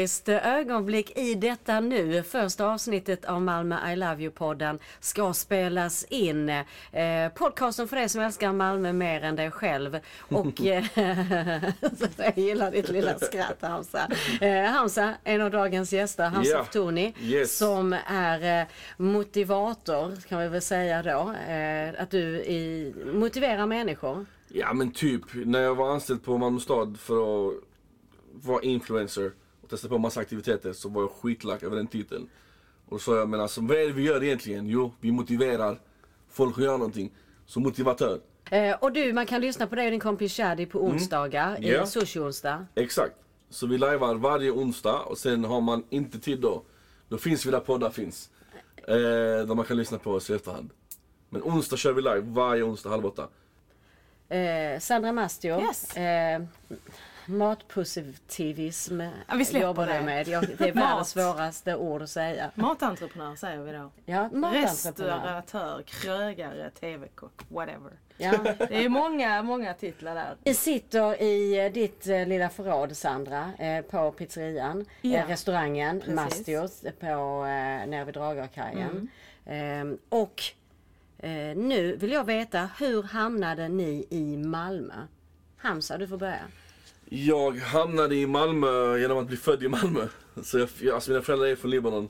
historiskt ögonblick i detta nu. Första avsnittet av Malmö I Love You-podden ska spelas in. Eh, podcasten för dig som älskar Malmö mer än dig själv. Och eh, jag gillar ditt lilla skratt Hamza. Eh, Hamza, en av dagens gäster, Hamza Ja. Toni, Yes. som är eh, motivator kan vi väl säga då. Eh, att du i, motiverar människor. Ja men typ, när jag var anställd på Malmö stad för att vara influencer och testa på massa aktiviteter så var jag skitlack över den titeln. Och då sa jag, men alltså vad är det vi gör egentligen? Jo, vi motiverar folk att göra någonting. Så motivatör. Eh, och du, man kan lyssna på dig och din kompis Shadi på onsdagar Mm. I Sushi-onsdag. Exakt. Så vi lajvar varje onsdag och sen har man inte tid då, då finns vi där poddar finns. Eh, där man kan lyssna på oss i efterhand. Men onsdag kör vi live, varje onsdag halv åtta. Eh, Sandra Mastio. Yes. Eh, matpositivism Ja, vi jobbar det. med. Jag, det är världens svåraste ord att säga. Matentreprenör säger vi då. Ja. Restauratör, krögare, TV-kock, whatever. Ja. Det är många, många titlar där. Vi sitter i eh, ditt eh, lilla förråd Sandra, eh, på pizzerian, Ja. restaurangen Precis. Mastios på, nere vid Dragarkajen. Mm. Eh, och nu vill jag veta, hur hamnade ni i Malmö? Hamza, du får börja. Jag hamnade i Malmö genom att bli född i Malmö. Så jag, jag- alltså mina föräldrar är från Libanon.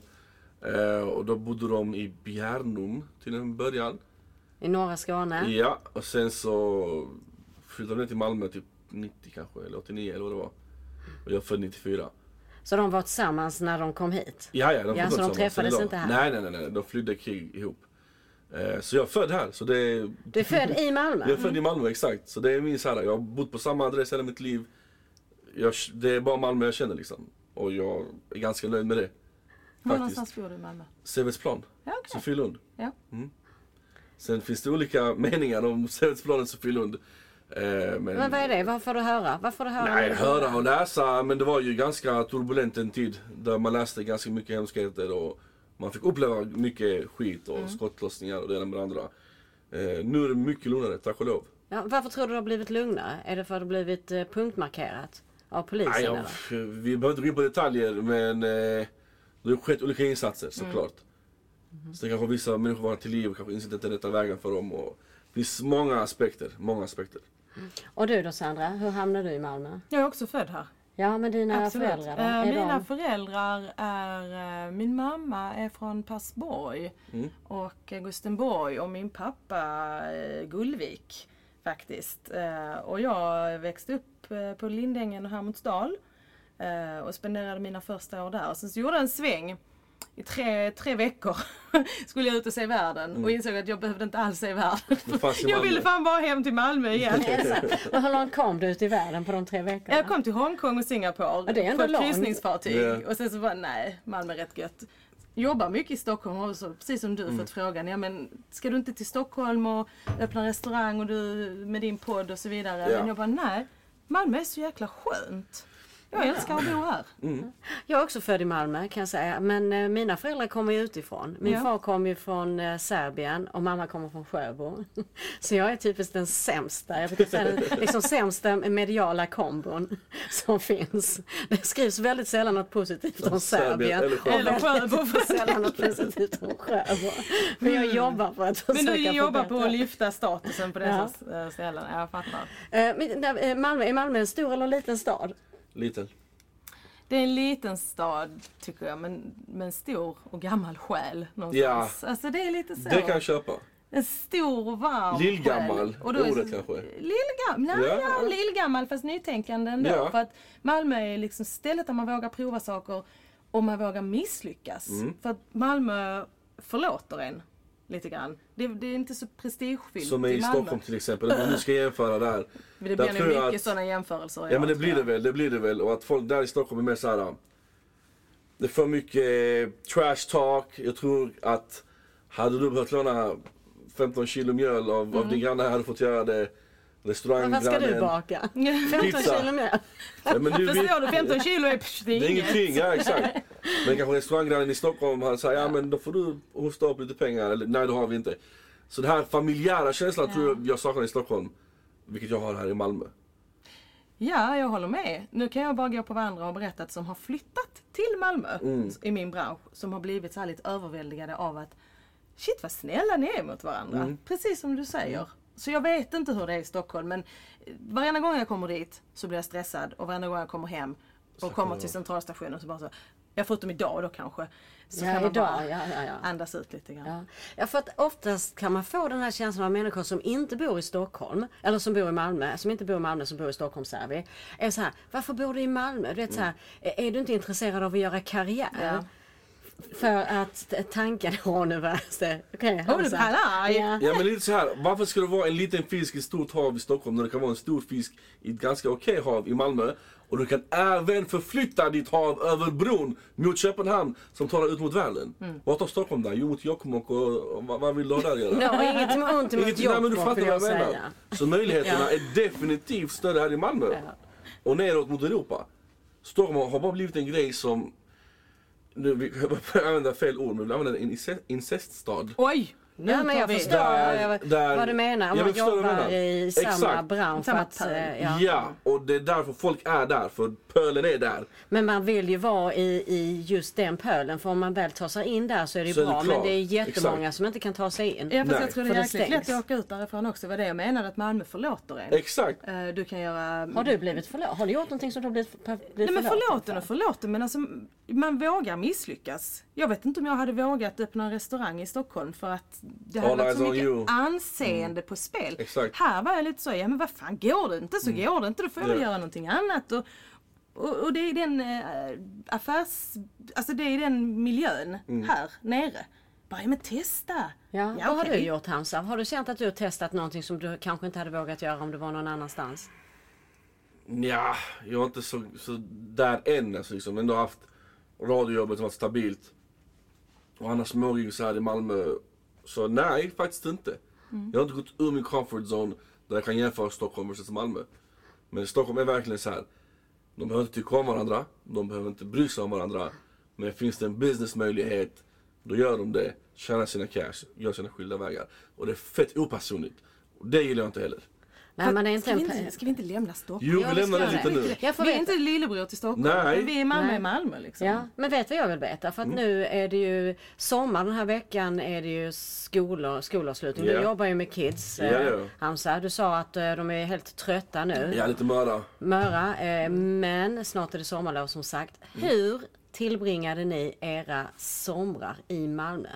Eh, och då bodde de i Bjärnum till en början. I norra Skåne? Ja, och sen så flyttade de ner till Malmö typ 90 kanske, eller 89 eller vad det var. Och jag född 94. Så de var tillsammans när de kom hit? Ja, ja, de, Ja, så de träffades inte här? Nej, nej, nej, nej, de flydde krig ihop. Eh, så jag är född här, så det är... Du är född i Malmö? Jag är född i Malmö, exakt. Så det är min så här, jag har bott på samma adress hela mitt liv. Jag, det är bara Malmö jag känner liksom. Och jag är ganska nöjd med det. Var någonstans bor du i Malmö? Sävedsplan, Ja, okej. Sofielund. Ja. Sen finns det olika meningar om Sävedsplan och Sofielund. Eh, men, Men vad är det? Vad får du höra? Vad får du höra? Nej, höra och läsa. Men det var ju ganska turbulent en tid. Där man läste ganska mycket hemskheter och man fick uppleva mycket skit och skottlossningar och det ena med det andra. Eh, nu är det mycket lugnare, tack och lov. Ja, varför tror du det har blivit lugnare? Är det för att det har blivit eh, punktmarkerat av polisen Nej, eller? jag, vi behöver inte gå in på detaljer men eh, det har skett olika insatser såklart. Så det kanske vissa människor var till liv och kanske det är rätta vägen för dem. Och det finns många aspekter, många aspekter. Och du då Sandra, hur hamnade du i Malmö? Jag är också född här. Ja men dina Absolut. föräldrar då? Eh, Är mina de... föräldrar är, eh, min mamma är från Passborg Mm. och Gustenborg och min pappa eh, Gullvik faktiskt. Eh, och jag växte upp eh, på Lindängen och Hermodsdal eh, och spenderade mina första år där. Och sen så gjorde jag en sväng i tre, tre veckor skulle jag ut och se världen och insåg att jag behövde inte alls se världen. Mm. Jag ville fan bara hem till Malmö igen. Och hur långt kom du ut i världen på de tre veckorna? Jag kom till Hongkong och Singapore Ja, det är ändå på ett kryssningsfartyg. Ja. Och sen så bara, nej, Malmö är rätt gött. Jobbar mycket i Stockholm och så, precis som du Mm. fått frågan, ja men ska du inte till Stockholm och öppna restaurang och du med din podd och så vidare. Ja. Men jag bara, nej, Malmö är så jäkla skönt. Jag älskar att bo här. Jag är också född i Malmö kan jag säga. Men eh, mina föräldrar kommer ju utifrån. Min Ja. far kom ju från eh, Serbien och mamma kommer från Sjöbo. Så jag är typiskt den sämsta, jag brukar säga den liksom sämsta mediala kombon som finns. Det skrivs väldigt sällan något positivt om Serbien eller Sjöbo. Sällan något positivt om Sjöbo. Men jag jobbar på att försöka Men du jobbar på att lyfta statusen på dessa eh, ställen. Jag fattar. Eh, men, nej, eh, Malmö, är Malmö en stor eller liten stad? Liten. Det är en liten stad tycker jag, men, men stor och gammal själ någonstans. Alltså det är lite så. Det kan jag köpa. En stor varm Lillgammal. Och då är ordet så- kanske. Lillgammal, nej, Ja, ja, ja. lillgammal fast nytänkande ändå. Ja. För att Malmö är liksom stället där man vågar prova saker och man vågar misslyckas. Mm. För att Malmö förlåter en lite grann. Det, det är inte så prestigefyllt Som är i Malmö. Stockholm till exempel. Om nu ska jämföra där. Det blir nog mycket att- sådana jämförelser. Ja men det blir det väl, det blir det väl. Och att folk där i Stockholm är mer såhär... Det är för mycket eh, trash talk. Jag tror att hade du behövt låna 15 kilo mjöl av, av din granne hade du fått göra det. Men vad ska du baka? 15 Pizza. kilo mer? Ja, men du, Förstår du? 15 kilo är, pff, det är det är inget. ingenting, ja exakt. Men kanske restauranggrannen i Stockholm hade sagt, ja men då får du hosta upp lite pengar. Eller nej det har vi inte. Så den här familjära känslan tror jag jag saknar i Stockholm. Vilket jag har här i Malmö. Ja, jag håller med. Nu kan jag bara gå på vad andra har berättat som har flyttat till Malmö i min bransch. Som har blivit så lite överväldigade av att shit vad snälla ni är mot varandra. Precis som du säger. Så jag vet inte hur det är i Stockholm men eh, varenda gång jag kommer dit så blir jag stressad och varenda gång jag kommer hem och kommer till centralstationen så bara så Ja förutom idag då kanske. Så Ja, kan man idag, bara ja, ja, ja. andas ut lite grann. Ja. ja, för att oftast kan man få den här känslan av människor som inte bor i Stockholm, eller som bor i Malmö, som inte bor i Malmö, som bor i Stockholm säger vi. Är så här, varför bor du i Malmö? Du vet så här, är du inte intresserad av att göra karriär? För att tanken, åh nu det, okej. Arg. Ja. Ja men lite så här, varför ska det vara en liten fisk i ett stort hav i Stockholm när det kan vara en stor fisk i ett ganska okej hav i Malmö? Och du kan även förflytta ditt hav över bron mot Köpenhamn som tar ut mot världen. Mm. Vart tar Stockholm där? Jo mot Jokkmokk och, och vad, vad vill du ha där göra? Det har inget ont nej, men du Jokkmokk fattar vad jag menar. säga. Så möjligheterna Ja. är definitivt större här i Malmö. Ja. Och neråt mot Europa. Stockholm har bara blivit en grej som, nu vi jag använder fel ord, men vi använder en incest, inceststad. Oj! Nu Ja men jag vi. förstår Där- där- vad du menar. Om man vad jobbar i samma Exakt. bransch. Samma att, eh, Ja. ja. och det är därför folk är där, för pölen är där. Men man vill ju vara i, i just den pölen för om man väl tar sig in där så är det ju Så är det bra. klart. men det är jättemånga Exakt. som inte kan ta sig in. Ja fast Nej. jag tror det är jäkligt lätt att åka ut därifrån också. Det var det jag menade att Malmö förlåter en. Exakt. Eh, Du kan göra... Har du blivit förlåten? Har du gjort någonting som du har blivit, blivit Nej men förlåten och för? förlåten men alltså man vågar misslyckas. Jag vet inte om jag hade vågat öppna en restaurang i Stockholm för att det hade All varit så mycket you. Mm. anseende på spel. Exakt. Här var jag lite så, ja men vad fan går det inte så går det inte då får jag Ja. göra någonting annat. Och, och, och det är den eh, affärs... Alltså det är den miljön Mm. här nere. Bara, ja men testa! Ja, vad har okej. du gjort Hamza? Har du känt att du har testat någonting som du kanske inte hade vågat göra om du var någon annanstans? Ja, jag är inte så, så där än alltså, liksom. Ändå haft radiojobbet som varit stabilt. Och annars smågig så här i Malmö. Så nej, faktiskt inte. Jag har inte gått ur min comfort zone där jag kan jämföra Stockholm versus Malmö. Men Stockholm är verkligen så här. De behöver inte tycka om varandra, de behöver inte bry sig om varandra. Men finns det en businessmöjlighet, då gör de det. Tjänar sina cash, gör sina skilda vägar. Och det är fett opersonligt. Och det gillar jag inte heller. Nej, man är inte ska, vi inte, ska vi inte lämna Stockholm? Jo, Ja, vi det lämnar det lite vi. nu. Jag får vi är veta. inte lillebror till Stockholm. Nej. men Vi är Malmö Nej. i Malmö liksom. Ja, men vet vad jag vill veta? För att Mm. nu är det ju sommar den här veckan är det ju skolor, skolavslutning. Du Ja. jobbar ju med kids Ja, eh, ja. Hamza. Du sa att eh, de är helt trötta nu. Jag är lite möra. Möra. Eh, men snart är det sommarlov som sagt. Mm. Hur tillbringade ni era somrar i Malmö?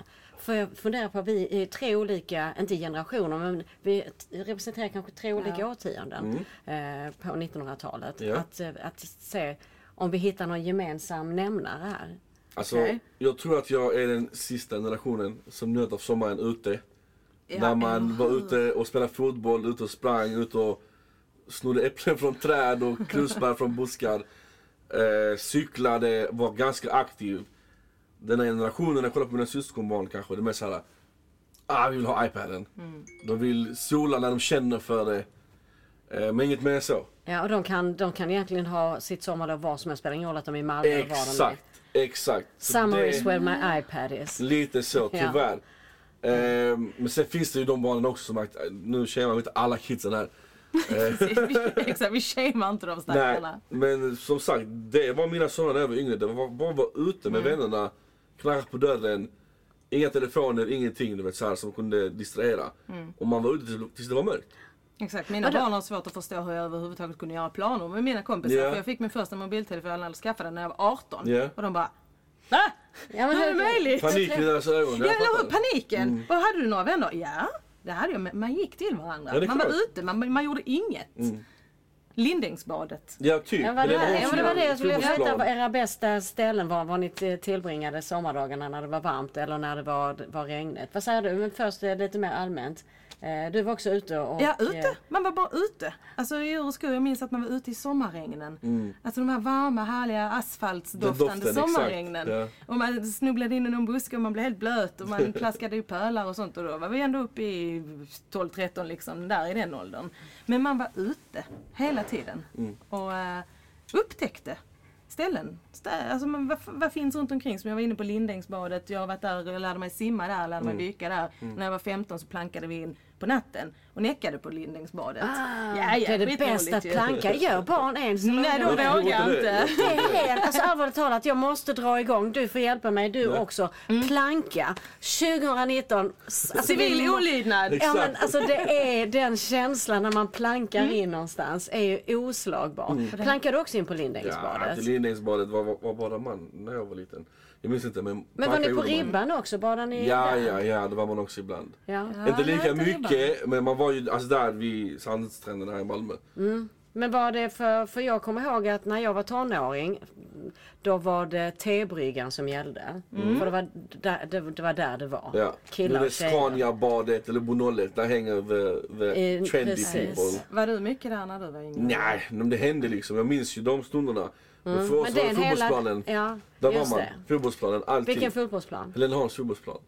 För jag funderar på, vi är tre olika, inte generationer, men vi representerar kanske tre olika årtionden eh, på 1900-talet. Mm. Ja. Att, eh, att se om vi hittar någon gemensam nämnare här. Alltså, Okej. jag tror att jag är den sista generationen som njöt av sommaren ute. Ja, Där man eller var ute och spelade fotboll, ute och sprang, ute och snodde äpplen från träd och krusbär från buskar. Eh, cyklade, var ganska aktiv. Den här generationen, när jag kollar på mina syskonbarn kanske, det är såhär Ah, vi vill ha iPaden. Mm. De vill sola när de känner för det. Eh, men inget mer så. Ja, och de kan, de kan egentligen ha sitt sommarlov var som helst. Spelar ingen roll att de är i Malmö eller var de är. Exakt, Summer det- is where my iPad is. Lite så, Ja. tyvärr. Ehm, men sen finns det ju de barnen också som att, nu tjejer man inte alla kidsen här. Eh, Exakt, vi shamear inte de nej, stackarna. men som sagt, det var mina somrar när jag var yngre. Det var bara att vara ute med vännerna, knacka på dörren, inga telefoner, ingenting du vet, så här, som kunde distrahera. Och man var ute tills, det var mörkt. Exakt, mina Vadå? barn har svårt att förstå hur jag överhuvudtaget kunde göra planer med mina kompisar. Ja. För jag fick min första mobiltelefon eller skaffade den när jag var 18. Ja. Och de bara Va? Ja, men hur är det möjligt? Panik i deras ögon. Ja jag eller hur, fattar. paniken! Vad hade du några vänner? Ja, det hade jag. Men man gick till varandra. Ja, man var ute, man, man gjorde inget. Lindängsbadet. Ja, typ. Ja, vad det, ja, men det var det jag skulle veta. Vad era bästa ställen var, var ni tillbringade sommardagarna när det var varmt eller när det var, var regnigt. Vad säger du? Men först eh, lite mer allmänt. Eh, Du var också ute och... Ja, ute. eh, Man var bara ute. Alltså i Öreskud, jag minns att man var ute i sommarregnen. Mm. Alltså de här varma, härliga asfaltsdoftande doften, sommarregnen. exakt, Och man snubblade in i någon buske och man blev helt blöt och man plaskade i pölar och sånt. Och då var vi ändå uppe i 12-13 liksom, där i den åldern. Men man var ute hela tiden. Mm. Och uh, upptäckte ställen. Stä- Alltså, men vad, vad finns runt omkring? Som jag var inne på Lindängsbadet, jag har varit där och lärde mig simma där, lärde mig Mm. dyka där. När jag var 15 så plankade vi in på natten och näckade på Lindängsbadet. Ah, Ja, ja, det är det bästa planka. Gör barn ens Nej, de vågar inte det. Är helt, alltså allvarligt talat, jag måste dra igång. Du får hjälpa mig, du Ja. också. Mm. Planka 2019. Alltså, Civil det är- olydnad. Ja men alltså det är den känslan när man plankar Mm. in någonstans är ju oslagbar. Plankar du också in på Ja, Lindängsbadet? till Lindängsbadet var, var, var bara man när jag var liten. Jag minns inte men... men var ni på gjorde man. ribban också? Badade ni Ja, ja, ja, det var man också ibland. ja. Ja, inte lika inte mycket, men man var ju alltså där vid Sandstränderna här i Malmö. Men var det för, för jag kommer ihåg att när jag var tonåring då var det tebryggan som gällde. För det var, där, det, det var där det var. Ja. Killar och tjejer. Scania-badet eller Bonollet, där hänger the, the Eh, trendy precis. people. Var du mycket där när du var yngre? Nej, men det hände liksom. Jag minns ju de stunderna. Men för oss Men var det det är en hela... fotbollsplanen. Ja, Där var man. det. Fotbollsplanen, alltid. Vilken fotbollsplan? Helenehans fotbollsplan.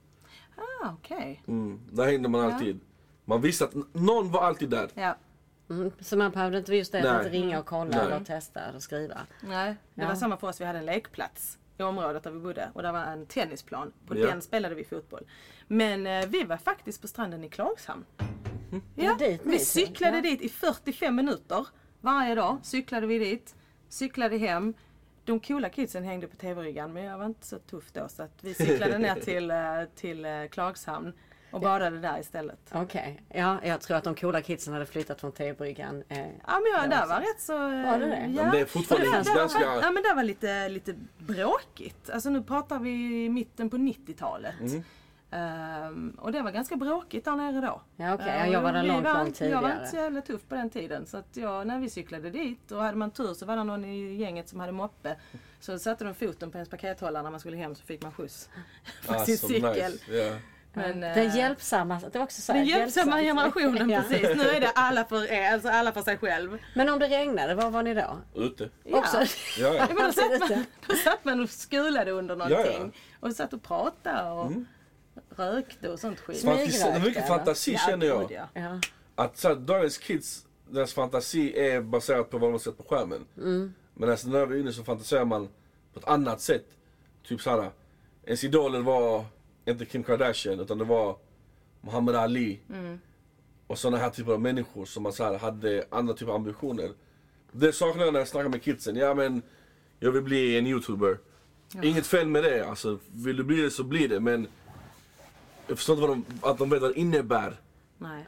Ah, okej. Mm. Där hängde man alltid. Man visste att någon var alltid där. Ja. Mm, så man behövde inte just det Nej. att ringa och kolla Nej. eller testa eller skriva. Nej, det Ja. var samma för oss. Vi hade en lekplats i området där vi bodde och där var en tennisplan. På Ja. den spelade vi fotboll. Men eh, vi var faktiskt på stranden i Klagshamn. Ja, dit vi cyklade ja. dit i 45 minuter varje dag. Cyklade vi dit, cyklade hem. De coola kidsen hängde på TV-ryggan men jag var inte så tuff då så att vi cyklade ner till, eh, till eh, Klagshamn och badade där istället. Okej, ja jag tror att de coola kidsen hade flyttat från T-bryggan. Eh, Ja men jag, där var rätt så... eh, Var det det? Ja. Men det är fortfarande där, där, ganska- var, ja men det var lite, lite bråkigt. Alltså nu pratar vi mitten på 90-talet. Mm. Ehm, och det var ganska bråkigt där nere då. Ja, okej. Ehm, Jag var där vi långt, långt inte- Jag var inte så tidigare. jävla tuff på den tiden. Så att jag, när vi cyklade dit och hade man tur så var det någon i gänget som hade moppe. Så satte de foten på ens pakethållare när man skulle hem så fick man skjuts på sin Alltså, cykel. nice. Ja. Men, Den eh, hjälpsamma, det var också så här, den hjälpsamma generationen Ja. precis. Nu är det alla för, er, alltså alla för sig själv. Men om det regnade, var var ni då? Ute. Också? Ja, ja. Ja, men då, satt man, då satt man och skulade under någonting. Ja, ja. Och satt och pratade och rökte och sånt skit. Fantasi, mycket fantasi Ja, känner jag. ja. Ja. Att så här, dagens kids, deras fantasi är baserat på vad de sett på skärmen. Mm. Men alltså, när vi är inne så fantiserar man på ett annat sätt. Typ såhär, ens idoler var inte Kim Kardashian utan det var Muhammad Ali. Mm. Och sådana här typer av människor som man så här, hade andra typer av ambitioner. Det saknar jag när jag snackar med kidsen. Ja men, jag vill bli en youtuber. Inget fel med det, alltså vill du bli det så bli det men jag förstår inte vad de, att de vet vad det innebär. Nej.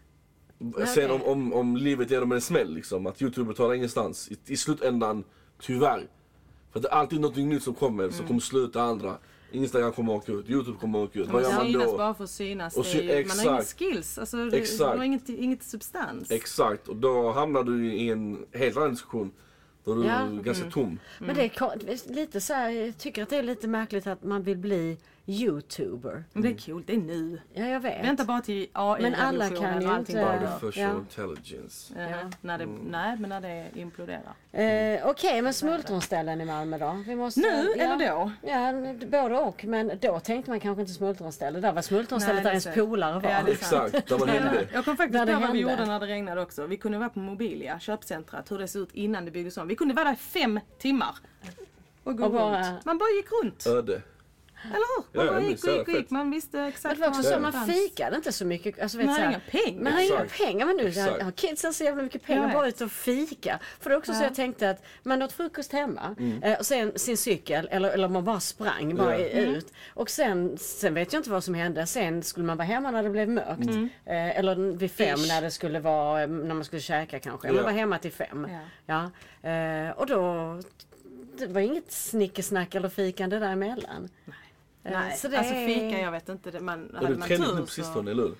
Sen om, om, om livet ger dem en smäll liksom, att Youtube tar ingenstans. I, I slutändan, tyvärr. För det är alltid något nytt som kommer Mm. som kommer sluta andra. Instagram kommer åka ut, Youtube kommer åka ut. Vad gör man synas då? bara för att synas. Och sy- är ju, man har inga exakt. skills. Alltså, det, Exakt. man har inget, inget substans. Exakt, och då hamnar du i en helt annan diskussion. Då är du Ja. ganska Mm. tom. Men det är lite så här, jag tycker att det är lite märkligt att man vill bli youtuber. Men det är kul, det är nu. Ja jag vet. Vänta bara till AI Men alla kan ju inte-. Artificial Ja. intelligence. Ja, när det, Nej, men när det imploderar. Eh, Okej, men smultronställen i Malmö då? Vi måste, Nu ja, eller då? Ja, både och. Men då tänkte man kanske inte smultronställe. Där var smultronstället där ens polare var. Ja. Exakt, där man hände. Jag kom faktiskt på vad vi gjorde när det regnade också. Vi kunde vara på Mobilia, köpcentrat, hur det såg ut innan det byggdes om. Vi kunde vara där i fem timmar. Och gå Och bara- runt. Man bara gick runt. Öde. Eller hur? Man bara gick och gick och gick. Man visste exakt var också så, man fikade inte så mycket. Alltså, vet, Man här, inga pengar. Man har inga pengar. Men nu har kidsen så jävla mycket pengar bara ut och fika. För det är också så Ja. jag tänkte att man åt frukost hemma Mm. eh, och sen sin cykel eller, eller man bara sprang bara Ja. i- ut. Och sen, sen vet jag inte vad som hände. Sen skulle man vara hemma när det blev mörkt. Mm. Eh, eller vid fem Ish. när det skulle vara, eh, när man skulle käka kanske. Ja. Man var hemma till fem. Ja. Ja. Och då, det var inget snickesnack eller fikande däremellan. Eh, Nej, så det alltså fika, jag vet inte. Det, man, Och hade det är trendigt nu på så... sistone, eller hur?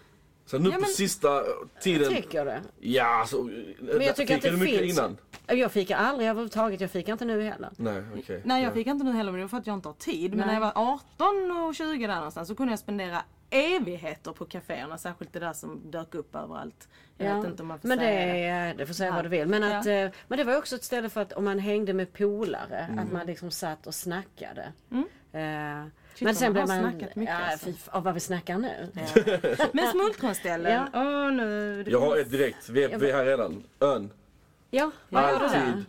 Så nu Ja, på men- sista tiden. Tycker du? Ja, alltså. Men jag tycker att det du mycket finns... innan? Jag fikar aldrig överhuvudtaget. Jag fikar inte nu heller. Nej, okej. Nej jag Ja. fick inte nu heller men det var för att jag inte har tid. Men Nej. när jag var 18 och 20 där någonstans så kunde jag spendera evigheter på kaféerna. Särskilt det där som dök upp överallt. Jag vet inte om man får men det, säga det. är- det får säga Ja. vad du vill. Men, att, Ja. eh, men det var också ett ställe för att om man hängde med polare, Mm. att man liksom satt och snackade. Mm. Eh, Shit, men sen man blev man... snackat mycket, ja, alltså. av vad vi snackar nu. Men smultronställen. Ja. Åh, nu, Jag har ett direkt. Vi är, vi är här redan. Ön. Ja, vad gör du där? Alltid.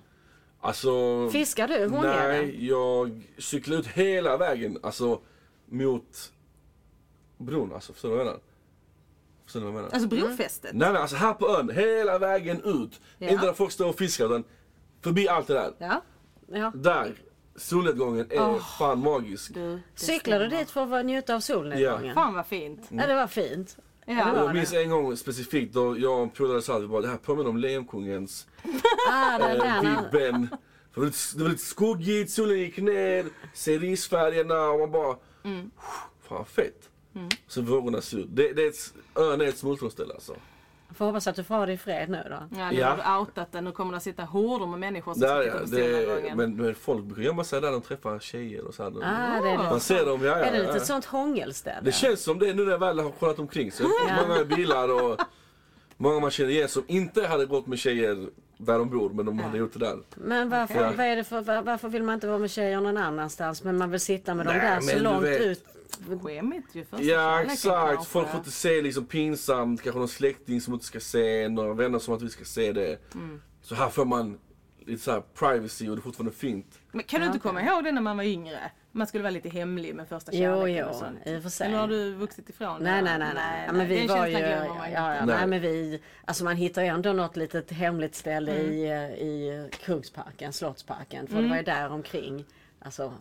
Alltså. Fiskar du? Hångjärn? Nej, jag cyklar ut hela vägen. Alltså mot bron. Alltså förstår du vad jag menar? Förstår vad jag menar? Alltså brofästet. Nej nej, alltså här på ön, hela vägen ut. Ja. Inte där folk står och fiskar utan förbi allt det där. Ja. Ja. Där, solnedgången är fan magisk. Du, det Cyklar du dit för att njuta av solnedgången? Fan vad fint. Ja, det var fint. Ja. det var Jag minns en gång specifikt då jag och en polare sa att vi bara, det här påminner om Lejonkungens Ah, eh, vibben. Det var lite- det var lite skuggigt, solen gick ner, ser risfärgerna och man bara, Mm. fan fett. Så vågorna ser ut. Det, det är ett, ön är ett smultronställe alltså. Får hoppas att du får ha det i fred nu då. Ja, nu Ja. har du outat den. Nu kommer det att sitta horder med människor som Där, ska ja, titta på det, men, men folk brukar gömma sig där de träffar tjejer och så här. Ah, det är, Man lite, ser dem, ja, ja, är det lite ja. sånt hångelställe? Det känns som det nu när jag väl har kollat omkring. Så Ja. många bilar och många man känner igen som inte hade gått med tjejer där de bor, men de hade gjort det där. Men varför, Okej. vad är det för, var, varför vill man inte vara med tjejer någon annanstans men man vill sitta med dem Nej, där men så långt vet. ut? Skämmigt ju. Första Ja exakt, folk får inte se liksom pinsamt, kanske någon släkting som inte ska se, några vänner som att vi ska se det. Mm. Så här får man lite så här privacy och det är fortfarande fint. Men kan du inte komma ihåg det när man var yngre? Man skulle vara lite hemlig med första kärleken Jo, och jo, sånt. i och för sig. Eller har du vuxit ifrån Nej, det? nej, nej, nej. Ja, men vi den var ju, ja, ja, inte. nej. Nej. men vi, alltså man hittar ju ändå något litet hemligt ställe Mm. i, i Kungsparken, Slottsparken. För det var ju där omkring. Alltså,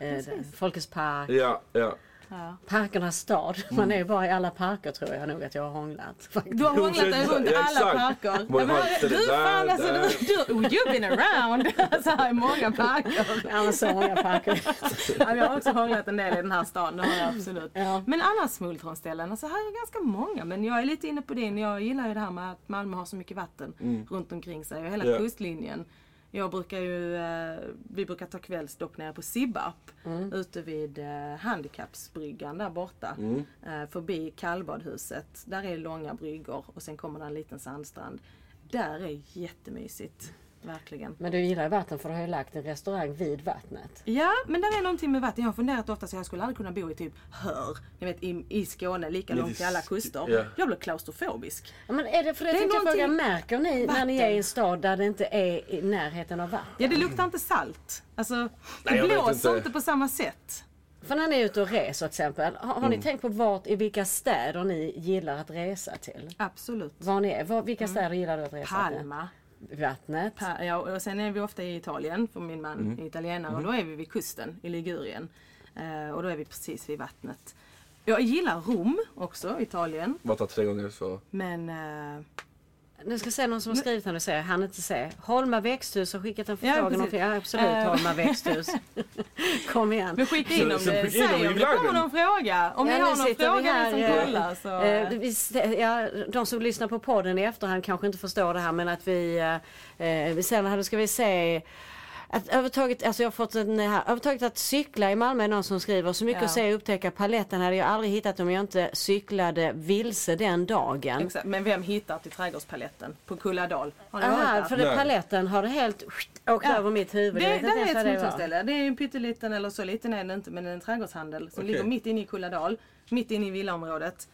eh, Folkets park, Ja, ja. Ja. parkernas stad. Man är ju bara i alla parker tror jag nog att jag har hånglat. faktiskt. Du har hånglat dig runt ja, alla parker. Man Ja, men, du fan alltså, du, du, oh, you've been around. Så här i många parker. Ja, men så många parker. Ja, jag har också hånglat en del i den här stan, det har jag absolut. Ja. Men annars smultronställen, alltså här är ganska många. Men jag är lite inne på din, jag gillar ju det här med att Malmö har så mycket vatten runt omkring sig och hela Ja. kustlinjen. Jag brukar ju, eh, vi brukar ta kvällsdopp nere på Sibbarp ute vid eh, handikappsbryggan där borta. Eh, förbi kallbadhuset. Där är långa bryggor och sen kommer det en liten sandstrand. Där är jättemysigt. Verkligen. Men du gillar ju vatten för du har ju lagt en restaurang vid vattnet. Ja, men där är någonting med vatten. Jag har funderat ofta så jag skulle aldrig kunna bo i typ Hör, ni vet i, i Skåne, lika långt till alla kuster. ja. Jag blir klaustrofobisk. Ja, men är det för det, Det är jag fråga, någonting- märker ni när ni är i en stad där det inte är i närheten av vatten? Ja, det luktar inte salt. Alltså, det Nej, blåser inte. inte. på samma sätt. För när ni är ute och reser till exempel, har, har Mm. ni tänkt på vart, i vilka städer ni gillar att resa till? Absolut. Var ni är? Var, vilka städer gillar du att resa Palma. till? Vattnet? Pa- ja, och sen är vi ofta i Italien, för min man är italienare. Och då är vi vid kusten i Ligurien. Eh, och då är vi precis vid vattnet. Jag gillar Rom också, Italien. Varit där tre gånger så. Men eh, Nu ska jag se någon som har skrivit här nu säger han inte se. Holma växthus har skickat en Ja, förfrågan om precis. ja, absolut Eh. Holma växthus. Kom igen. Men skicka in Så- om så det. Säg om det kommer någon fråga. Om ni Ja, har nu någon vi fråga här, ni som eh, kollar så... Eh, vi ja, de som lyssnar på podden i efterhand kanske inte förstår det här men att vi, eh, eh, vi sen här, då ska vi se att övertaget, alltså jag har fått en här, övertaget att cykla i Malmö är någon som skriver så mycket Ja. att se och upptäcka paletten hade jag aldrig hittat om jag inte cyklade vilse den dagen. Exakt. Men vem hittar till trädgårdspaletten på Kulladal? Har ni varit Aha, där? för det, paletten har det helt åkt Ja. över mitt huvud. Det, inte är ett det smultronställe. Det är ju en pytteliten, eller så liten är den inte, men en trädgårdshandel som Okej. ligger mitt inne i Kulladal. Mitt inne i villaområdet.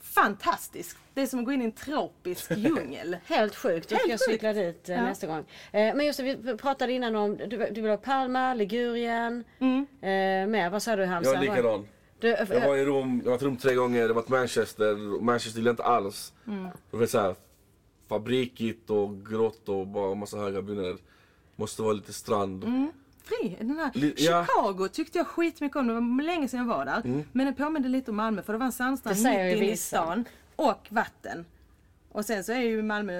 Fantastiskt! Det är som att gå in i en tropisk djungel. Helt sjukt. Jag ska cykla dit eh, Ja. nästa gång. Eh, men just det, vi pratade innan om, du, du vill ha Palma, Ligurien. Mm. Eh, mer, vad sa du Hamza? Jag är likadan. Du, Jag var i Rom, jag har varit i Rom tre gånger, jag har varit i Manchester. och Manchester gillar jag inte alls. Mm. Det var så här fabrikigt och grått och bara massa höga byggnader. Måste vara lite strand. Mm. Fri, den här ja. Chicago tyckte jag skitmycket om. Det var länge sedan jag var där. Men det påminde lite om Malmö för det var en sandstrand Det säger mitt inne i stan. Och vatten. Och sen så är ju Malmö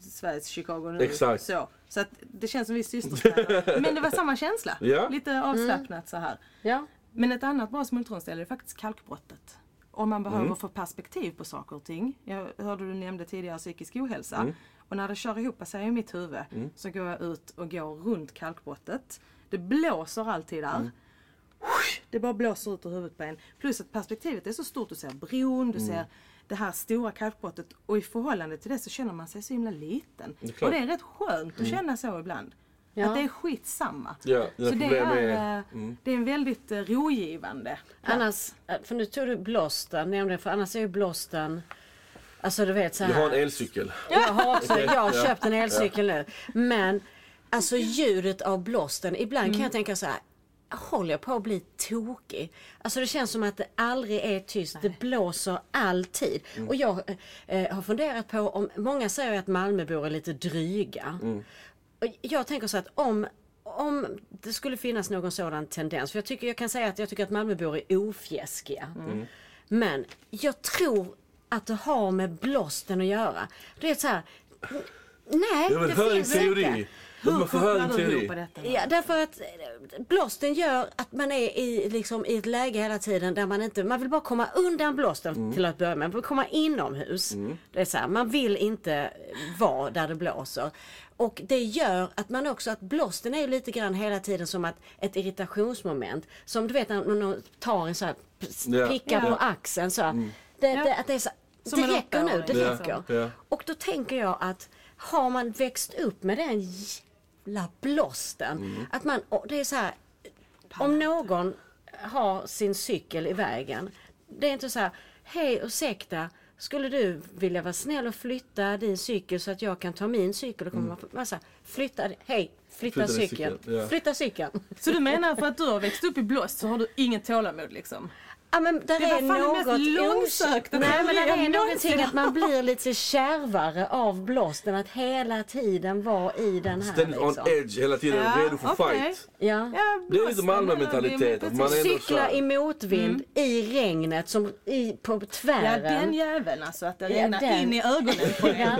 Sveriges Chicago nu. Exakt. Så, så att det känns som vi är systerstäder. Men det var samma känsla. Ja. Lite avslappnat så här. Ja. Men ett annat bra smultronställe är faktiskt kalkbrottet. Om man behöver få perspektiv på saker och ting. Jag hörde du nämnde tidigare psykisk ohälsa. Och när det kör ihop sig i mitt huvud så går jag ut och går runt kalkbrottet. Det blåser alltid där. Det bara blåser ut ur huvudet på en. Plus att perspektivet är så stort. Du ser bron, du ser det här stora kalkbrottet. Och i förhållande till det så känner man sig så himla liten. Det och det är rätt skönt att känna så ibland. Ja. Att det är skitsamma. Ja, så det är, är- eh, det är en väldigt eh, rogivande Annars, eh, för nu tog du blåsten, nämligen för annars är ju blåsten Alltså du vet så här. Jag har en elcykel. Jag har också, jag har köpt en elcykel nu. Men alltså ljudet av blåsten, ibland Mm. kan jag tänka så här. Håller jag på att bli tokig. Alltså det känns som att det aldrig är tyst. Det blåser alltid. Och jag eh, har funderat på om, många säger att Malmöbor är lite dryga. Och jag tänker så att om om det skulle finnas någon sådan tendens, för jag, tycker, jag kan säga att jag tycker att Malmöbor är ofjäskiga. Men jag tror att det har med blåsten att göra. Det är så här, nej det din finns inte. Höra din kopplar du ihop detta? Ja, därför att eh, blåsten gör att man är i, liksom, i ett läge hela tiden där man inte, man vill bara komma undan blåsten till att börja med. Man vill komma inomhus. Det är så här, man vill inte vara där det blåser. Och det gör att man också, att blåsten är ju lite grann hela tiden som att ett irritationsmoment. Som du vet när någon tar en så här, p- Ja. prickar på axeln så. här. Det, det, att det är så, Som det räcker nu, det åttaåring, räcker. Ja, ja. Och då tänker jag att har man växt upp med den jävla blåsten. Mm. Att man, det är så här, om någon har sin cykel i vägen. Det är inte så här, hej ursäkta, skulle du vilja vara snäll och flytta din cykel så att jag kan ta min cykel och komma mm. så här, flytta, hej, flytta, Flytta cykeln, cykel, ja. flytta cykeln. Så du menar för att du har växt upp i blåst så har du inget tålamod liksom? Ja men där Det är var fan det något mest långsökta Nej men det är någonting att man blir lite kärvare av blåsten. Att hela tiden vara i den här Ständigt on liksom. edge hela tiden, Ja, redo för okej. fight. Ja. Ja, Det är lite Malmö-mentalitet, det Cykla i motvind, i regnet, som i, på Ja, tvären. den jäveln alltså, att det Ja, regnar den. in i ögonen på en. Ja,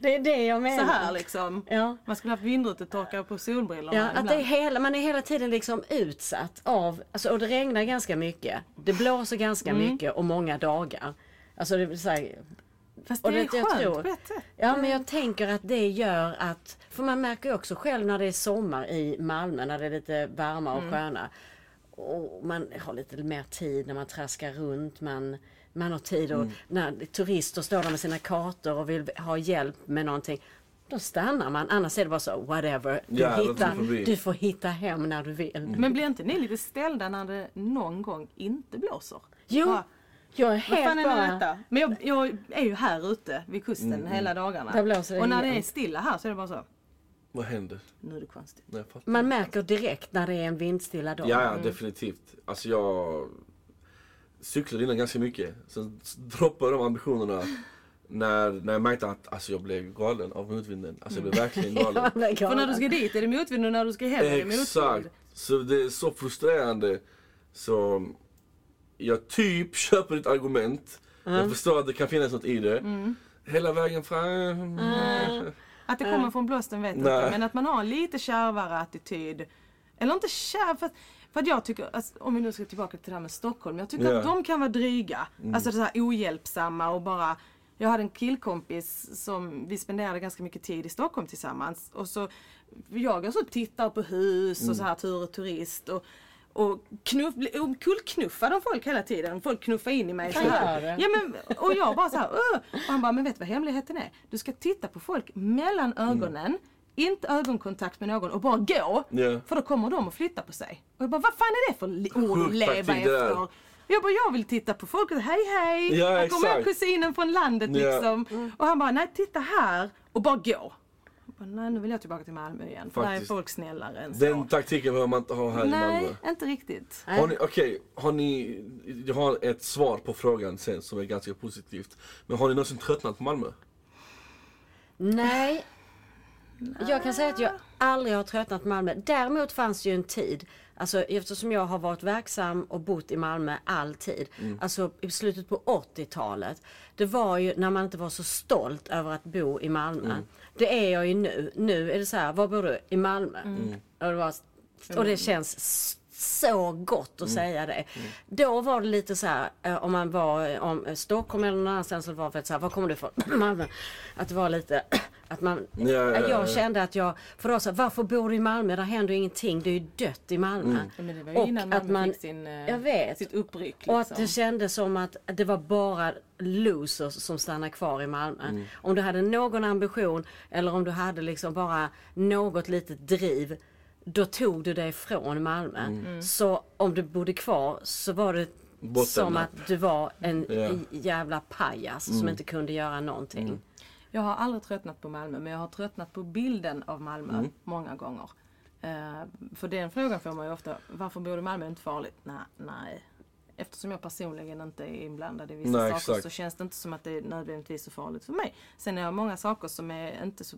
det är det jag menar. Så här liksom. Ja. Man skulle haft vindrutetorkare på solbrillorna Ja, att det är hela, man är hela tiden liksom utsatt av, alltså, och det regnar ganska mycket. Det blåser ganska Mm. mycket och många dagar. Alltså det vill säga, Fast och det är det- jag skönt tror- på ett sätt. Ja men jag tänker att det gör att, för man märker ju också själv när det är sommar i Malmö när det är lite varmare och sköna. Och man har lite mer tid när man traskar runt, man, man har tid och när turister står där med sina kartor och vill ha hjälp med någonting. Då stannar man, annars är det bara så whatever. Du, Ja, hittar, du får hitta hem när du vill. Men blir inte ni lite ställda när det någon gång inte blåser? Jo, Bara, jag är Vad helt fan är nu bara... detta? Men jag, jag är ju här ute vid kusten hela dagarna. Där blåser det och när det är stilla här så är det bara så. Vad händer? Nu är det konstigt. Nej. Man märker direkt när det är en vindstilla dag. Ja, ja definitivt. Alltså jag cyklade innan ganska mycket. Sen droppade de ambitionerna när, när jag märkte att alltså, jag blev galen av motvinden. Alltså jag blev verkligen galen. Blir För när du ska dit är det motvind och när du ska hem är det motvind. Exakt. Så det är så frustrerande. Så jag typ köper ditt argument. Jag förstår att det kan finnas något i det. Hela vägen fram. Att det kommer från blåsten vet jag inte. Men att man har en lite kärvare attityd. Eller inte kärv, för, att- för att jag tycker, alltså, om vi nu ska tillbaka till det här med Stockholm. Jag tycker Ja. att de kan vara dryga. Alltså så här ohjälpsamma och bara jag hade en killkompis som vi spenderade ganska mycket tid i Stockholm tillsammans. Och så jag går så och tittar på hus och så här tur och turist. Och, och knuff, omkullknuffad av folk hela tiden. Folk knuffar in i mig så här. Ja, men, och jag bara så här, "Åh!" och han bara, men vet du vad hemligheten är? Du ska titta på folk mellan ögonen, inte ögonkontakt med någon och bara gå. Ja. För då kommer de att flytta på sig. Och jag bara, vad fan är det för ord att leva efter? Jag bara, jag vill titta på folk och hej hej. Ja, här kommer kusinen från landet Ja. liksom. Och han bara, nej titta här och bara gå. Bara, nej nu vill jag tillbaka till Malmö igen. För där är folk snällare än så. Den taktiken behöver man inte ha här i Malmö. nej, inte riktigt. Okej, har ni, jag har ett svar på frågan sen som är ganska positivt. Men har ni någonsin tröttnat på Malmö? Nej. Jag kan säga att jag aldrig har tröttnat på Malmö. Däremot fanns det ju en tid, alltså eftersom jag har varit verksam och bott i Malmö alltid. Alltså i slutet på 80-talet. Det var ju när man inte var så stolt över att bo i Malmö. Det är jag ju nu. Nu är det så här, var bor du? I Malmö. Och, det var, och det känns så gott att säga det. Då var det lite så här, eh, om man var om eh, Stockholm eller någon annanstans så var det så här, var kommer du ifrån? Malmö. Att det var lite, att man, Ja, ja, ja, jag ja. kände att jag, för då så varför bor du i Malmö? Där händer ju ingenting, det är ju dött i Malmö. Ja, men det var ju Och innan att Malmö man- fick sin, eh, jag vet. sitt uppryck. Liksom. Och att det kändes som att det var bara losers som stannar kvar i Malmö. Om du hade någon ambition eller om du hade liksom bara något litet driv. Då tog du dig från Malmö. Så om du bodde kvar så var det Botten som att du var en jävla pajas som inte kunde göra någonting. Jag har aldrig tröttnat på Malmö men jag har tröttnat på bilden av Malmö Mm. många gånger. Eh, för den frågan får man ju ofta. Varför bor du i Malmö? Är inte farligt? Nej, nej. Eftersom jag personligen inte är inblandad i vissa Nej, saker exakt. så känns det inte som att det är nödvändigtvis så farligt för mig. Sen är det många saker som är inte så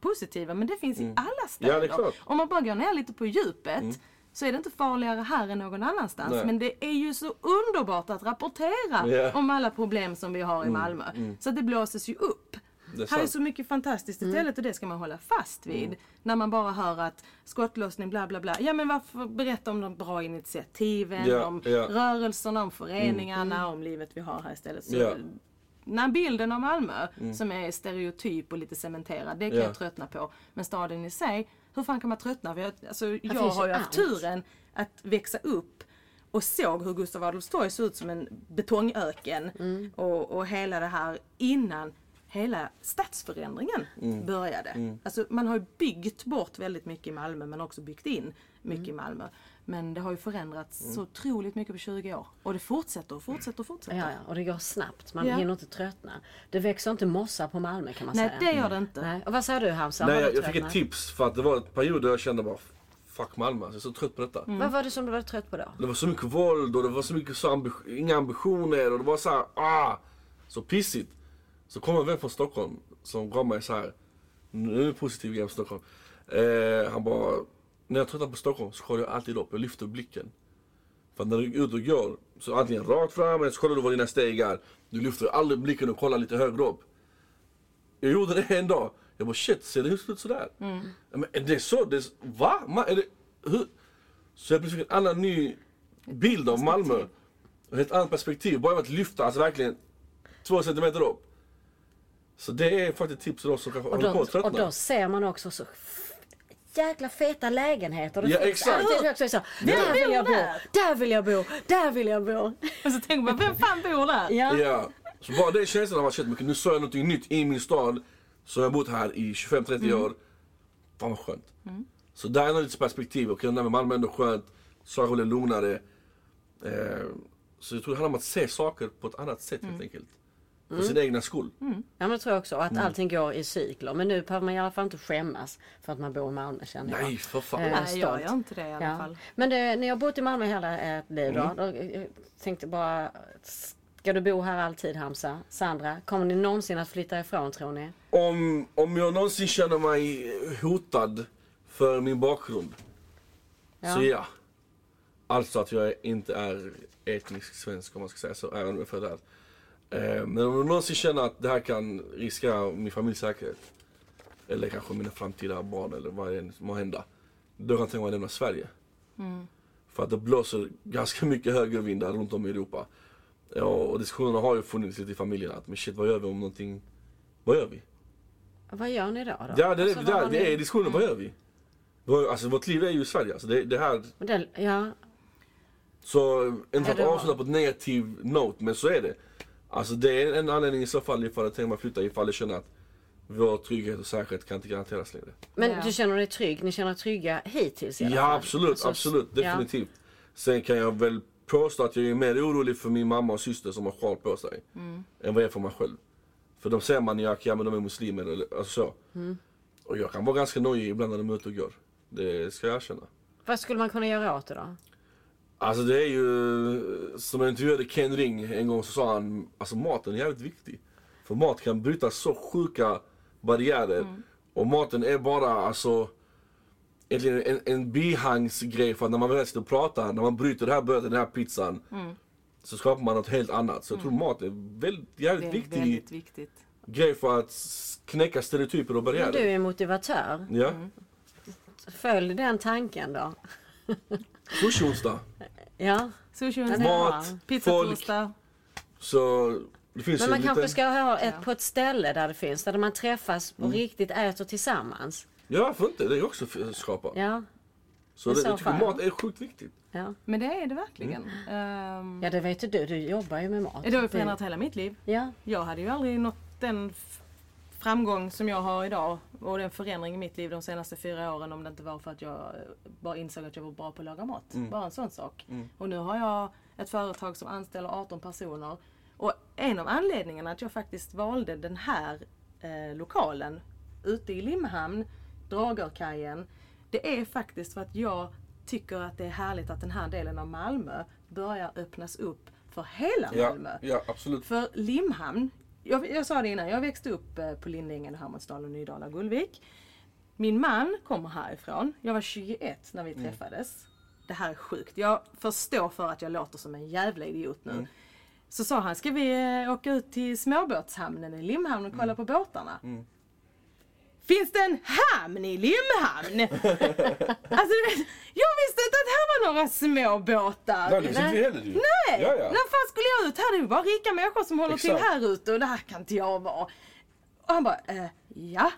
positiva men det finns i alla städer. Mm. Ja. Mm. Om man bara går ner lite på djupet så är det inte farligare här än någon annanstans. Nej. Men det är ju så underbart att rapportera. Mm. om alla problem som vi har i Malmö. Så att det blåses ju upp. Det är Här är så mycket fantastiskt istället och det ska man hålla fast vid. Mm. När man bara hör att skottlossning bla bla bla. Ja men varför berätta om de bra initiativen, Ja, om ja. Mm. rörelserna, om föreningarna, om livet vi har här istället. Så Ja. Mm. när bilden av Malmö som är stereotyp och lite cementerad, det kan Ja. jag tröttna på. Men staden i sig, hur fan kan man tröttna? För jag, alltså, jag har ju haft turen att växa upp och såg hur Gustav Adolfs torg såg ut som en betongöken. Mm. Och, och hela det här innan hela stadsförändringen Mm. började. Alltså man har ju byggt bort väldigt mycket i Malmö men också byggt in mycket Mm. i Malmö. Men det har ju förändrats så otroligt mycket på 20 år. Och det fortsätter och fortsätter och fortsätter. Ja, ja, och det går snabbt. Man Ja. hinner inte tröttna. Det växer inte mossa på Malmö kan man Nej säga. det gör det inte. Nej. Och vad säger du Hamza? Nej, jag, jag fick ett tips för att det var ett period där jag kände bara Fuck Malmö, jag är så trött på detta. Vad var det som du var trött på då? Det var så mycket våld och det var så mycket så ambi- inga ambitioner och det var så här, ah, så pissigt. Så kom en vän från Stockholm som gav mig så här. nu är det positiv grej om Stockholm. Eh, han bara, när jag tröttnar på Stockholm så kollar jag alltid upp, jag lyfter blicken. För när du är ute och går, så antingen rakt fram eller så kollar du var dina steg är. Du lyfter aldrig blicken och kollar lite högre upp. Jag gjorde det en dag. Jag bara shit, ser det ut sådär? Mm. Men är det så? Det är, va? Ma, är det, hur? Så jag fick en annan ny bild av Malmö. Ett annat perspektiv. Bara med att lyfta, alltså verkligen två centimeter upp. Så det är faktiskt tips till oss som kanske Och håller på då, att tröttna. och då ser man också så jäkla feta lägenheter. Det Ja, finns exakt. alltid också så. Där vill jag bo, där vill jag bo, där vill jag bo. Och så tänker man, vem fan bor där? Ja. Ja. Så bara den känslan av att shit, nu sa jag någonting nytt i min stad. Så jag har bott här i 25-30 Mm. år. Fan vad skönt. Så där är nog lite perspektiv. Okej, okay, Malmö är ändå skönt. Sarhol är lugnare. Eh, så jag tror det handlar om att se saker på ett annat sätt Mm. helt enkelt. För sin egna skull. Ja men det tror jag också. Och att Mm. allting går i cykler. Men nu behöver man i alla fall inte skämmas för att man bor i Malmö känner jag. Nej, för fan. Eh, Nej, jag gör inte det i alla Ja. fall. Men det, när jag har bott i Malmö hela ett liv då, Mm. då jag tänkte bara Ska du bo här alltid Hamza? Sandra? Kommer ni någonsin att flytta ifrån tror ni? Om, om jag någonsin känner mig hotad för min bakgrund. Ja. Så ja. Alltså att jag inte är etnisk svensk om man ska säga så. Även om jag är född här. Eh, Men om jag någonsin känner att det här kan riskera min familjs säkerhet. Eller kanske mina framtida barn eller vad det än må hända. Då kan jag tänka mig att lämna Sverige. För att det blåser ganska mycket högervindar runt om i Europa. Ja, och diskussionerna har ju funnits lite i familjen att men shit vad gör vi om någonting, vad gör vi? Vad gör ni då? då? Ja, det, är- Alltså, det, det ni- är diskussionen. Vad gör vi? Alltså vårt liv är ju i Sverige. Alltså, det, det här, den, ja, så inte för att det avsluta på ett negativ note, men så är det. Alltså det är en anledning i så fall ifall jag tänker mig flytta ifall jag känner att vår trygghet och säkerhet kan inte garanteras längre. men Ja. du känner dig trygg? Ni känner er trygga hittills i alla Ja absolut, Alltså, absolut. ja. Definitivt. Sen kan jag väl påstå att jag är mer orolig för min mamma och syster som har sjal på sig. Mm. Än vad jag är för mig själv. För de ser man ja, ja men de är muslimer eller alltså så. Mm. Och jag kan vara ganska nojig ibland när de är ute och går. Det ska jag erkänna. Vad skulle man kunna göra åt det då? Alltså det är ju, som jag intervjuade Ken Ring en gång så sa han, alltså maten är jävligt viktig. För mat kan bryta så sjuka barriärer. Och maten är bara alltså egentligen en, en bihangsgrej för att när man väl sitter och pratar, när man bryter det här brödet, den här pizzan. Så skapar man något helt annat. Så jag tror mat är väldigt, jävligt viktig väldigt viktigt. grej för att knäcka stereotyper och Men barriärer. du är motivatör. Ja. Följ den tanken då. Sushi-onsdag. Ja. Sushi Ja, det är Mat, pizzatorsdag. Så det finns Men man lite... kanske ska ha ett på ett ställe där det finns, där man träffas Mm. och riktigt äter tillsammans. Ja, varför inte? Det är också skapa. Ja, Så det, så jag tycker fall. mat är sjukt viktigt. ja. Men det är det verkligen. Mm. Ehm, ja det vet ju du, du jobbar ju med mat. det har ju förändrat hela mitt liv. Ja, Jag hade ju aldrig nått den framgång som jag har idag och den förändring i mitt liv de senaste fyra åren om det inte var för att jag eh, bara insåg att jag var bra på att laga mat. Mm. Bara en sån sak. Och nu har jag ett företag som anställer 18 personer. Och en av anledningarna att jag faktiskt valde den här eh, lokalen ute i Limhamn, Dragarkajen, Det är faktiskt för att jag tycker att det är härligt att den här delen av Malmö börjar öppnas upp för hela Ja, Malmö. ja absolut. För Limhamn, jag, jag sa det innan, jag växte upp eh, på Lindängen, Hermodsdal, Nydala, Gullvik. Min man kommer härifrån. Jag var 21 när vi Mm. träffades. Det här är sjukt. Jag förstår för att jag låter som en jävla idiot nu. Mm. Så sa han, ska vi eh, åka ut till småbåtshamnen i Limhamn och kolla Mm. på båtarna? Finns det en hamn i Limhamn? alltså, jag visste inte att här var några små båtar. Nej, det visste inte vi heller ju. Nej! Ja, ja. När fan skulle jag ut här? Det är ju bara rika människor som håller till Exakt. här ute och det här kan inte jag vara. Och han bara, eh, ja.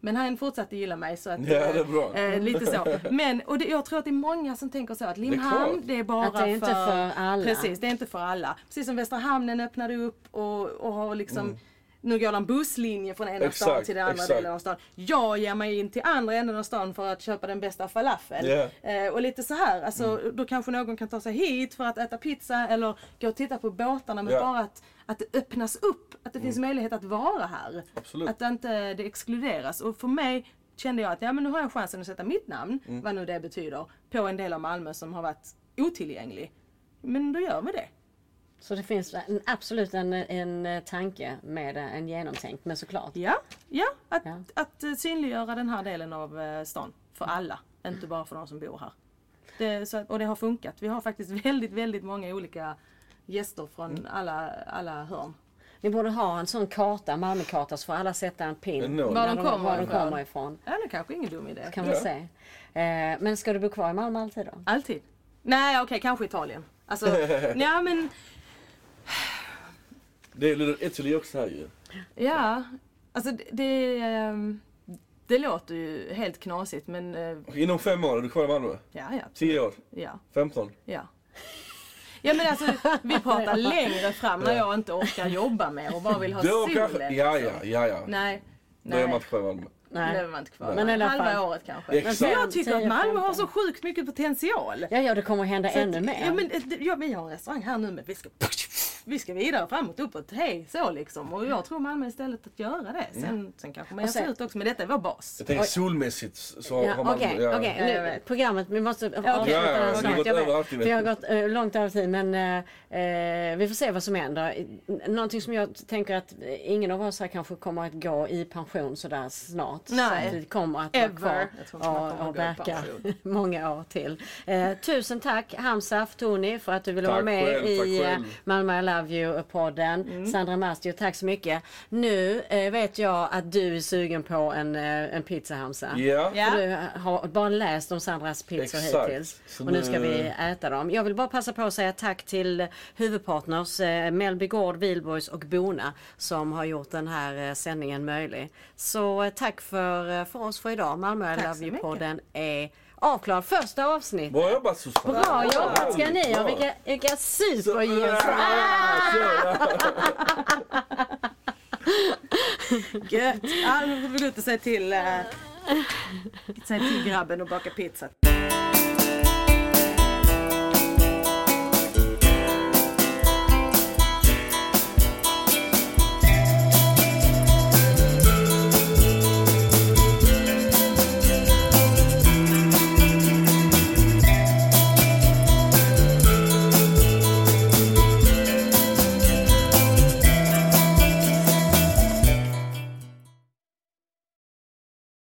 Men han fortsatte gilla mig så att... Ja, det är bra. Eh, lite så. Men, och det, jag tror att det är många som tänker så att Limhamn, klart. det är bara Att det är inte för alla. Precis, det är inte för alla. Precis som Västra Hamnen öppnade upp och, och har liksom Nu går det en busslinje från ena Mm. Exakt, stan till den andra exakt. delen av stan. Jag ger mig in till andra änden av stan för att köpa den bästa falafel. Ja. Eh, och lite så här, alltså, Mm. då kanske någon kan ta sig hit för att äta pizza eller gå och titta på båtarna. Men Ja. bara att, att det öppnas upp, att det finns möjlighet att vara här. Absolut. Att det inte det exkluderas. Och för mig kände jag att ja, men nu har jag chansen att sätta mitt namn, Mm. vad nu det betyder, på en del av Malmö som har varit otillgänglig. Men då gör vi det. Så det finns en, absolut en, en tanke med det, en genomtänkt, men såklart. Ja, ja, att, Ja. att eh, synliggöra den här delen av eh, stan för alla, inte bara för de som bor här. Det, så, och det har funkat. Vi har faktiskt väldigt, väldigt många olika gäster från alla, alla hörn. Ni borde ha en sån karta, Malmökarta, så får alla sätta en pin. Var när de kommer var de ifrån. kommer ifrån. Ja, det är kanske ingen dum idé. Kan man Ja. se. Eh, men ska du bo kvar i Malmö alltid då? Alltid. Nej, okej, kanske Italien. Alltså, ja men, Det är Little Italy också här ju. ja. Alltså det, det, ehm, det låter ju helt knasigt men, eh, Inom fem år är du kvar i Malmö? ja, ja. Tio år? Ja. 15? Ja. Ja men alltså vi pratar längre fram när jag inte orkar jobba mer och bara vill ha solen. kanske, ja ja, ja ja. Nej. Då är man Nej. inte kvar i Malmö. Då är man inte kvar. Men i alla Halva fall. året kanske. Exakt. Men jag tycker att 10, Malmö har 15. så sjukt mycket potential. Ja, ja, det kommer hända Så att- ännu mer. Ja, men, eh, det- ja, vi har en restaurang här nu men vi ska, vi ska vidare framåt, uppåt, hej så liksom. Och jag tror Malmö istället att göra det. Sen, sen kanske man sen- ut också men detta är vår bas. Jag tänker solmässigt så Ja, har man... Okej, okej. Ja, jag Nu, vet. programmet, vi måste avsluta Ja, ja, snart. gått Jag över Vi har gått eh, långt över tid men eh, vi får se vad som händer. Någonting som jag tänker att ingen av oss här kanske kommer att gå i pension sådär snart. Nej. Så att vi kommer att Ever. vara kvar Jag och, och verka många år till. Eh, tusen tack Hamsaf Tony för att du ville vara med själv, i. Malmö Love You-podden. Sandra Mastio, tack så mycket. Nu eh, vet jag att du är sugen på en, eh, en pizza Hamza. Ja. Ja. Du har bara läst om Sandras pizzor Exakt. hittills. Så Och nu ska vi äta dem. Jag vill bara passa på att säga tack till huvudpartners eh, Mellby Gård, Wihlborgs och Bona som har gjort den här eh, sändningen möjlig. Så eh, tack för, eh, för oss för idag. Malmö I Love You-podden är avklarad. Första avsnitt. Bra jobbat Susanne! Bra jobbat ska ni ha. Vilka, vilka superljus. Gött! Ja, nu får vi gå ut och säga till, eh, säga till grabben och baka pizza.